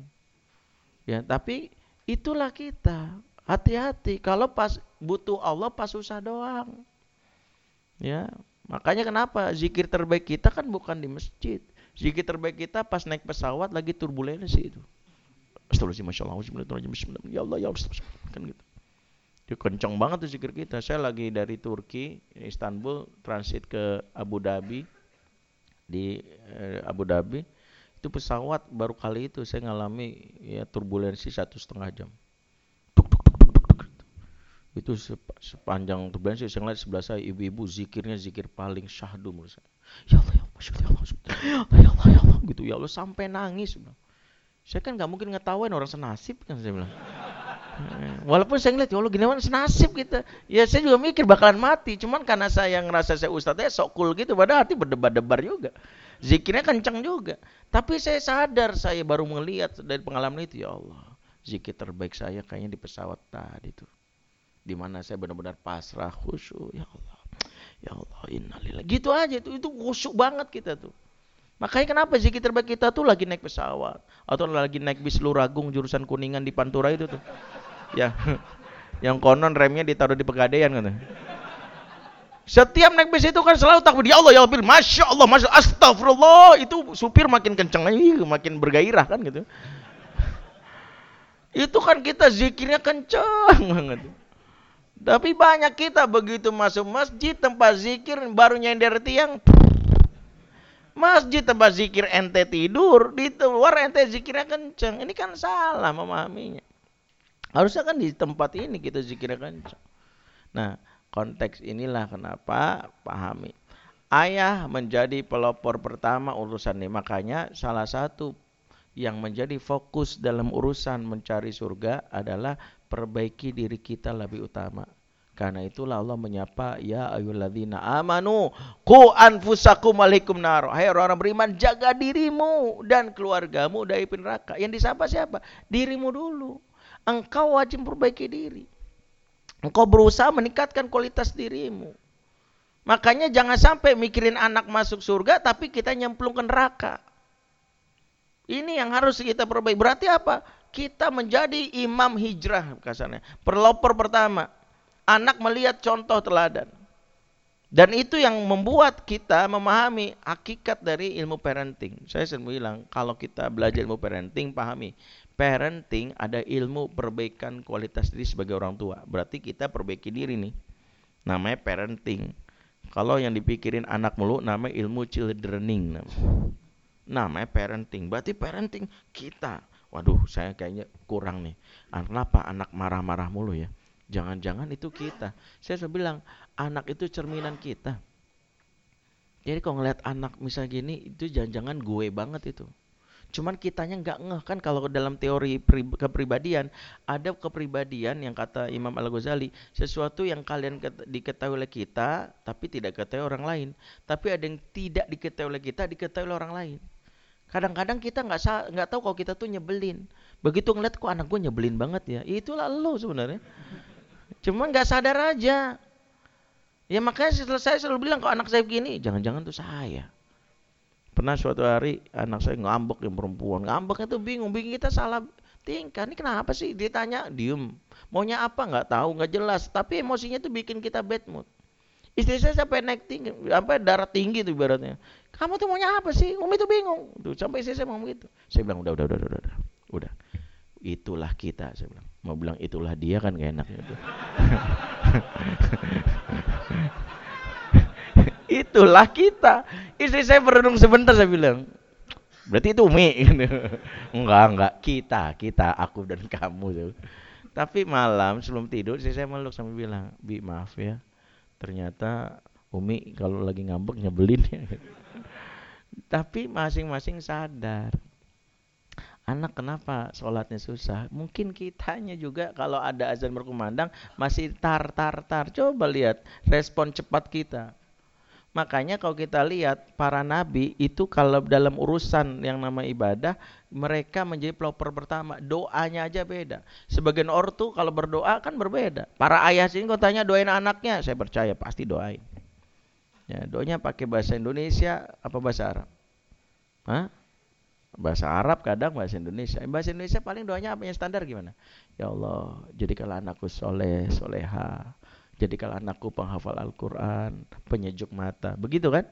Ya, tapi itulah kita. Hati-hati kalau pas butuh Allah pas susah doang. Ya, makanya kenapa zikir terbaik kita kan bukan di masjid. Zikir terbaik kita pas naik pesawat lagi turbulensi itu. Astagfirullahaladzim, Masya Allah, Ya Allah, Ya Allah, kan gitu. Itu kencang banget tuh zikir kita. Saya lagi dari Turki, Istanbul, transit ke Abu Dhabi. Di eh, Abu Dhabi, itu pesawat baru kali itu saya ngalami ya turbulensi satu setengah jam. Tuk. Itu sepanjang turbulensi saya ngeliat sebelah saya ibu-ibu zikirnya zikir paling syahdu menurut saya. Ya Allah, ya Allah, ya Allah, ya Allah, gitu ya Allah sampai nangis. Saya kan nggak mungkin ngetawain orang senasib kan saya bilang. Walaupun saya ngeliat, ya Allah gimana senasib kita. Ya saya juga mikir bakalan mati. Cuman karena saya ngerasa saya ustadznya sok cool gitu. Padahal hati berdebar-debar juga. Zikirnya kencang juga. Tapi saya sadar saya baru melihat dari pengalaman itu. Ya Allah, zikir terbaik saya kayaknya di pesawat tadi tuh. Di mana saya benar-benar pasrah, khusyuk. Ya Allah, ya Allah, innalillah. Gitu aja tuh. Itu khusyuk banget kita tuh. Makanya kenapa zikir terbaik kita tuh lagi naik pesawat atau lagi naik bis Luragung jurusan Kuningan di Pantura itu tuh ya yang konon remnya ditaruh di pegadaian kan setiap naik bis itu kan selalu takbir ya Allah ya Allah masya Allah masya Allah, astagfirullah itu supir makin kenceng lagi makin bergairah kan gitu itu kan kita zikirnya kenceng banget tapi banyak kita begitu masuk masjid tempat zikir baru nyender tiang masjid tempat zikir ente tidur di luar ente zikirnya kenceng ini kan salah memahaminya Harusnya kan di tempat ini kita zikirnya kencang. Nah, konteks inilah kenapa pahami. Ayah menjadi pelopor pertama urusan ini. Makanya salah satu yang menjadi fokus dalam urusan mencari surga adalah perbaiki diri kita lebih utama. Karena itulah Allah menyapa ya ayyuhalladzina amanu qu anfusakum alaikum nar. Hai orang-orang beriman, jaga dirimu dan keluargamu dari neraka. Yang disapa siapa? Dirimu dulu engkau wajib perbaiki diri. Engkau berusaha meningkatkan kualitas dirimu. Makanya jangan sampai mikirin anak masuk surga tapi kita nyemplung ke neraka. Ini yang harus kita perbaiki. Berarti apa? Kita menjadi imam hijrah kasarnya. Pelopor pertama. Anak melihat contoh teladan. Dan itu yang membuat kita memahami hakikat dari ilmu parenting. Saya sering bilang, kalau kita belajar ilmu parenting, pahami. Parenting ada ilmu perbaikan kualitas diri sebagai orang tua. Berarti kita perbaiki diri nih. Namanya parenting. Kalau yang dipikirin anak mulu, namanya ilmu childrening. Namanya parenting. Berarti parenting kita. Waduh, saya kayaknya kurang nih. Kenapa anak marah-marah mulu ya? Jangan-jangan itu kita. Saya sudah bilang, anak itu cerminan kita. Jadi kalau ngeliat anak misal gini, itu jangan-jangan gue banget itu. Cuman kitanya nggak ngeh kan kalau dalam teori kepribadian ada kepribadian yang kata Imam Al Ghazali sesuatu yang kalian diketahui oleh kita tapi tidak diketahui orang lain. Tapi ada yang tidak diketahui oleh kita diketahui oleh orang lain. Kadang-kadang kita nggak nggak tahu kalau kita tuh nyebelin. Begitu ngeliat kok anak gue nyebelin banget ya. Itulah lo sebenarnya. Cuma nggak sadar aja. Ya makanya setelah saya selalu bilang kalau anak saya begini, jangan-jangan tuh saya. Pernah suatu hari anak saya ngambek yang perempuan. Ngambeknya tuh bingung, bingung kita salah tingkah. Ini kenapa sih? Ditanya, diem. Maunya apa nggak tahu, nggak jelas. Tapi emosinya tuh bikin kita bad mood. Istri saya sampai naik tinggi, sampai darah tinggi tuh ibaratnya. Kamu tuh maunya apa sih? Umi tuh bingung. Tuh sampai istri saya ngomong gitu. Saya bilang udah udah udah udah udah. Udah. Itulah kita saya bilang. Mau bilang itulah dia kan gak enak gitu. itulah kita. Istri saya berenung sebentar saya bilang. Berarti itu Umi gitu. Enggak, enggak. Kita, kita, aku dan kamu. Tapi malam sebelum tidur istri saya meluk sambil bilang, "Bi, maaf ya ternyata Umi kalau lagi ngambek nyebelin ya. Tapi masing-masing sadar. Anak kenapa sholatnya susah? Mungkin kitanya juga kalau ada azan berkumandang masih tar tar tar. Coba lihat respon cepat kita. Makanya kalau kita lihat para nabi itu kalau dalam urusan yang nama ibadah mereka menjadi pelopor pertama. Doanya aja beda. Sebagian ortu kalau berdoa kan berbeda. Para ayah sini kau tanya doain anaknya, saya percaya pasti doain. Ya, doanya pakai bahasa Indonesia apa bahasa Arab? Hah? Bahasa Arab kadang bahasa Indonesia. Bahasa Indonesia paling doanya apa yang standar gimana? Ya Allah, jadikanlah anakku soleh, soleha jadi kalau anakku penghafal Al-Quran, penyejuk mata. Begitu kan?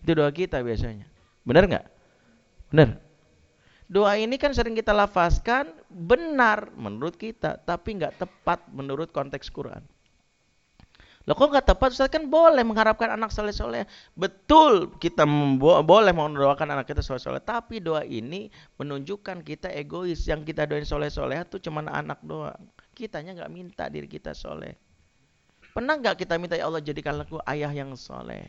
Itu doa kita biasanya. Benar nggak? Benar. Doa ini kan sering kita lafazkan benar menurut kita, tapi nggak tepat menurut konteks Quran. Loh kok nggak tepat? Ustaz kan boleh mengharapkan anak soleh-soleh. Betul kita boleh mendoakan anak kita soleh-soleh. Tapi doa ini menunjukkan kita egois. Yang kita doain soleh-soleh itu cuma anak doang. Kitanya nggak minta diri kita soleh. Pernah nggak kita minta ya Allah jadikanlah aku ayah yang soleh.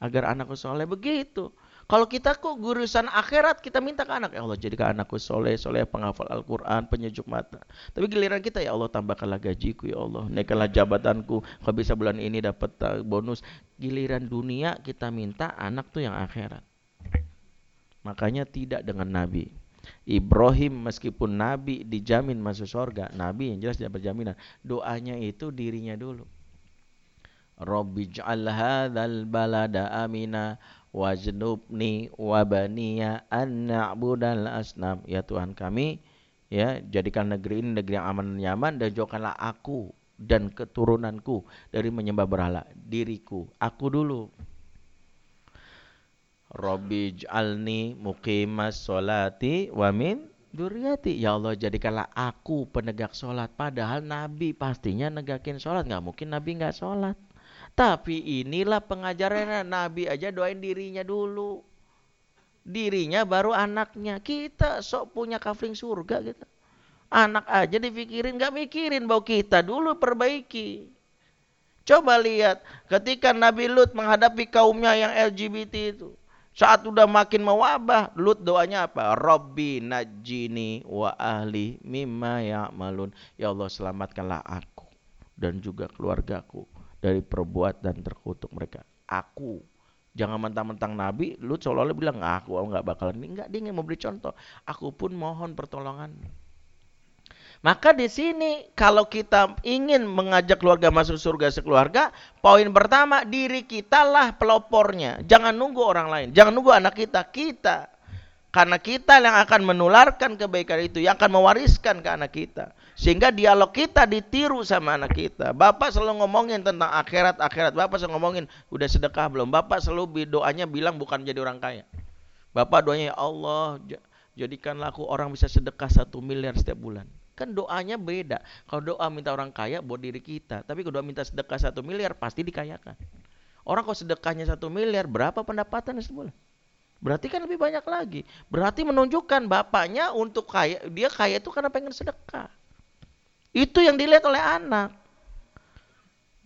Agar anakku soleh. Begitu. Kalau kita kok gurusan akhirat kita minta ke anak. Ya Allah jadikan anakku soleh, soleh penghafal Al-Quran, penyejuk mata. Tapi giliran kita ya Allah tambahkanlah gajiku ya Allah. Naikkanlah jabatanku. Kalau bisa bulan ini dapat uh, bonus. Giliran dunia kita minta anak tuh yang akhirat. Makanya tidak dengan Nabi. Ibrahim meskipun nabi dijamin masuk surga, nabi yang jelas tidak berjaminan. Doanya itu dirinya dulu. Rabbi ja'al hadzal balada amina wajnubni wabaniya an asnam. Ya Tuhan kami, ya jadikan negeri ini negeri yang aman dan nyaman dan jauhkanlah aku dan keturunanku dari menyembah berhala. Diriku, aku dulu. Rabbi ij'alni muqimas solati wa min duriyati. Ya Allah jadikanlah aku penegak sholat. Padahal Nabi pastinya negakin sholat. Nggak mungkin Nabi nggak sholat. Tapi inilah pengajarannya. Nabi aja doain dirinya dulu. Dirinya baru anaknya. Kita sok punya kafling surga gitu. Anak aja dipikirin, nggak mikirin bahwa kita dulu perbaiki. Coba lihat ketika Nabi Lut menghadapi kaumnya yang LGBT itu. Saat udah makin mewabah, Lut doanya apa? Robbi najini wa ahli mimma ya'malun. Ya Allah selamatkanlah aku dan juga keluargaku dari perbuatan terkutuk mereka. Aku. Jangan mentang-mentang Nabi, Lut seolah-olah bilang, aku nggak bakalan. Enggak, dia ingin memberi contoh. Aku pun mohon pertolongan. Maka di sini kalau kita ingin mengajak keluarga masuk surga sekeluarga, poin pertama diri kita lah pelopornya. Jangan nunggu orang lain, jangan nunggu anak kita, kita. Karena kita yang akan menularkan kebaikan itu, yang akan mewariskan ke anak kita. Sehingga dialog kita ditiru sama anak kita. Bapak selalu ngomongin tentang akhirat, akhirat. Bapak selalu ngomongin, udah sedekah belum? Bapak selalu doanya bilang bukan jadi orang kaya. Bapak doanya, ya Allah, jadikanlah aku orang bisa sedekah satu miliar setiap bulan. Kan doanya beda. Kalau doa minta orang kaya buat diri kita. Tapi kalau doa minta sedekah satu miliar, pasti dikayakan. Orang kalau sedekahnya satu miliar, berapa pendapatan sebulan? Berarti kan lebih banyak lagi. Berarti menunjukkan bapaknya untuk kaya, dia kaya itu karena pengen sedekah. Itu yang dilihat oleh anak.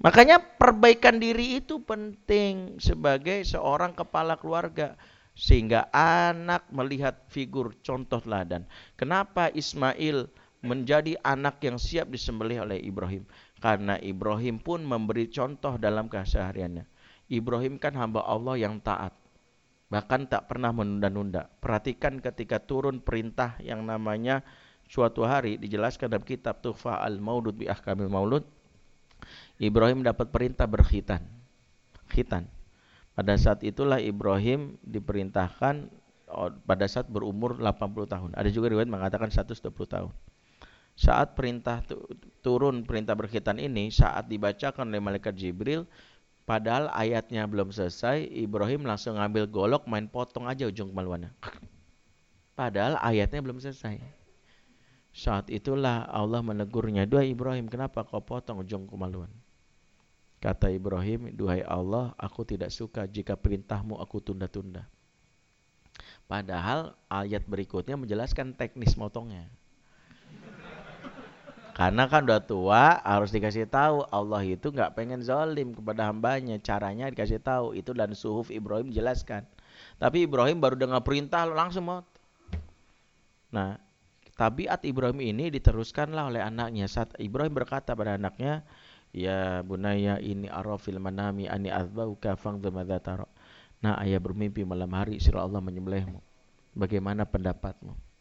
Makanya perbaikan diri itu penting sebagai seorang kepala keluarga. Sehingga anak melihat figur contoh teladan. Kenapa Ismail menjadi anak yang siap disembelih oleh Ibrahim? Karena Ibrahim pun memberi contoh dalam kesehariannya. Ibrahim kan hamba Allah yang taat bahkan tak pernah menunda-nunda. Perhatikan ketika turun perintah yang namanya suatu hari dijelaskan dalam kitab Tuhfa al-Maulud bi Ahkamil Maulud. Ibrahim dapat perintah berkhitan. Khitan. Pada saat itulah Ibrahim diperintahkan oh, pada saat berumur 80 tahun. Ada juga riwayat mengatakan 120 tahun. Saat perintah turun perintah berkhitan ini, saat dibacakan oleh malaikat Jibril, Padahal ayatnya belum selesai, Ibrahim langsung ngambil golok main potong aja ujung kemaluannya. Padahal ayatnya belum selesai. Saat itulah Allah menegurnya, "Duhai Ibrahim, kenapa kau potong ujung kemaluan?" Kata Ibrahim, "Duhai Allah, aku tidak suka jika perintahmu aku tunda-tunda." Padahal ayat berikutnya menjelaskan teknis motongnya. Karena kan udah tua harus dikasih tahu Allah itu nggak pengen zalim kepada hambanya. Caranya dikasih tahu itu dan suhuf Ibrahim jelaskan. Tapi Ibrahim baru dengar perintah langsung mau. Nah, tabiat Ibrahim ini diteruskanlah oleh anaknya. Saat Ibrahim berkata pada anaknya, Ya bunaya ini arafil manami ani azbauka fangdhu madza Nah, ayah bermimpi malam hari sirah Allah menyembelihmu. Bagaimana pendapatmu?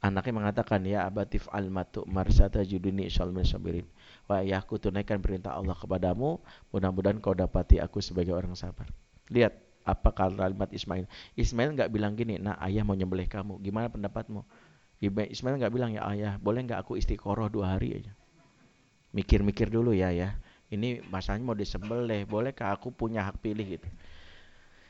Anaknya mengatakan, Ya abatif al-matu marsata juduni syalmin sabirin. Wah ayahku tunaikan perintah Allah kepadamu, mudah-mudahan kau dapati aku sebagai orang sabar. Lihat, apa kalimat Ismail. Ismail nggak bilang gini, nah ayah mau nyembelih kamu, gimana pendapatmu? Ismail nggak bilang, ya ayah, boleh nggak aku istiqoroh dua hari aja? Mikir-mikir dulu ya ya. Ini masanya mau disembelih, bolehkah aku punya hak pilih gitu?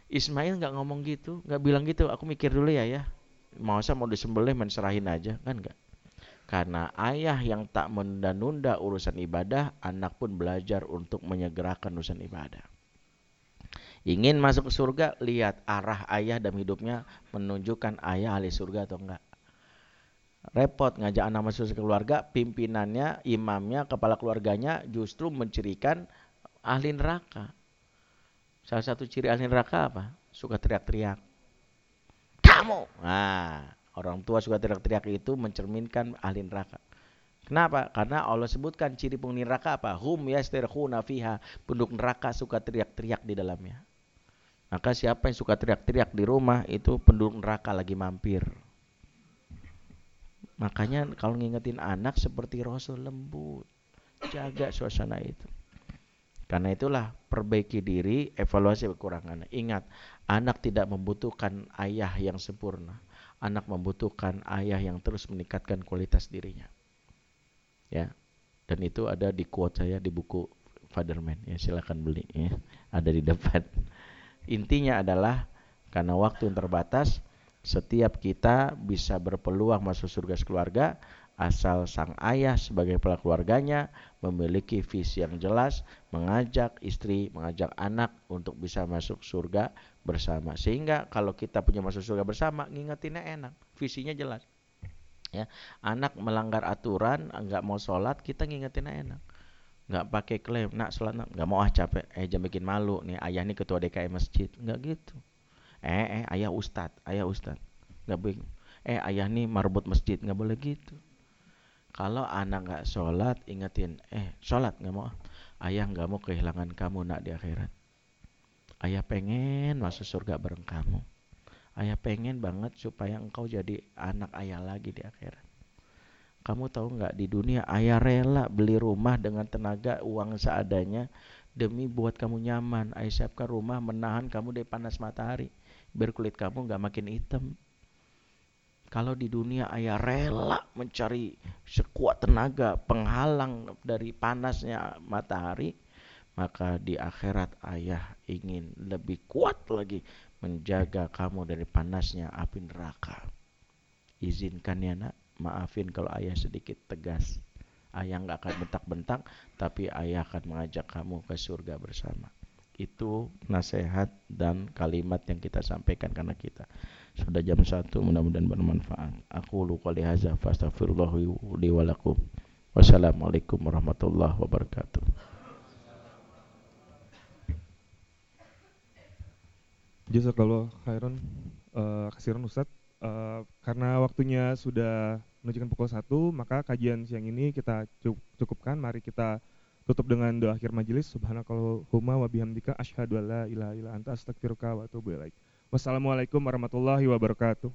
Ismail nggak ngomong gitu, nggak bilang gitu. Aku mikir dulu ya ya masa mau disembelih menserahin aja kan enggak karena ayah yang tak menunda-nunda urusan ibadah anak pun belajar untuk menyegerakan urusan ibadah. Ingin masuk ke surga lihat arah ayah dalam hidupnya menunjukkan ayah ahli surga atau enggak repot ngajak anak masuk ke keluarga pimpinannya imamnya kepala keluarganya justru mencirikan ahli neraka. Salah satu ciri ahli neraka apa? Suka teriak-teriak kamu. Nah, orang tua suka teriak-teriak itu mencerminkan ahli neraka. Kenapa? Karena Allah sebutkan ciri penghuni neraka apa? Hum yastirkhuna fiha. Penduduk neraka suka teriak-teriak di dalamnya. Maka siapa yang suka teriak-teriak di rumah itu penduduk neraka lagi mampir. Makanya kalau ngingetin anak seperti Rasul lembut. Jaga suasana itu. Karena itulah perbaiki diri, evaluasi kekurangan. Ingat, anak tidak membutuhkan ayah yang sempurna. Anak membutuhkan ayah yang terus meningkatkan kualitas dirinya. Ya. Dan itu ada di quote saya di buku Fatherman. Ya, silakan beli ya. Ada di depan. Intinya adalah karena waktu yang terbatas, setiap kita bisa berpeluang masuk surga sekeluarga asal sang ayah sebagai kepala keluarganya memiliki visi yang jelas, mengajak istri, mengajak anak untuk bisa masuk surga bersama. Sehingga kalau kita punya masuk surga bersama, ngingetinnya enak, visinya jelas. Ya, anak melanggar aturan, nggak mau sholat, kita ngingetinnya enak. Nggak pakai klaim, nak sholat, nak. nggak mau ah capek, eh jangan bikin malu nih, ayah nih ketua DKI masjid, nggak gitu. Eh, eh, ayah ustad, ayah ustad, nggak boleh. Eh, ayah nih marbut masjid, nggak boleh gitu kalau anak nggak sholat, ingetin, eh sholat nggak mau. Ayah nggak mau kehilangan kamu nak di akhirat. Ayah pengen masuk surga bareng kamu. Ayah pengen banget supaya engkau jadi anak ayah lagi di akhirat. Kamu tahu nggak di dunia ayah rela beli rumah dengan tenaga uang seadanya demi buat kamu nyaman. Ayah siapkan rumah menahan kamu dari panas matahari biar kulit kamu nggak makin hitam. Kalau di dunia ayah rela mencari sekuat tenaga penghalang dari panasnya matahari, maka di akhirat ayah ingin lebih kuat lagi menjaga kamu dari panasnya api neraka. Izinkan ya nak, maafin kalau ayah sedikit tegas. Ayah nggak akan bentak-bentak, tapi ayah akan mengajak kamu ke surga bersama. Itu nasihat dan kalimat yang kita sampaikan karena kita. Sudah jam 1 mudah-mudahan bermanfaat. Aku lupa lihaza fastaghfirullah. Wassalamualaikum warahmatullahi wabarakatuh. Jazakallah khairan uh, kasiran Ustadz. Uh, karena waktunya sudah menunjukkan pukul 1 maka kajian siang ini kita cukupkan. Mari kita tutup dengan doa akhir majelis. Subhanakallahumma wa bihamdika asyhadu an la ilaha illa anta astaghfiruka wa atubu ilaik. Wassalamualaikum warahmatullahi wabarakatuh.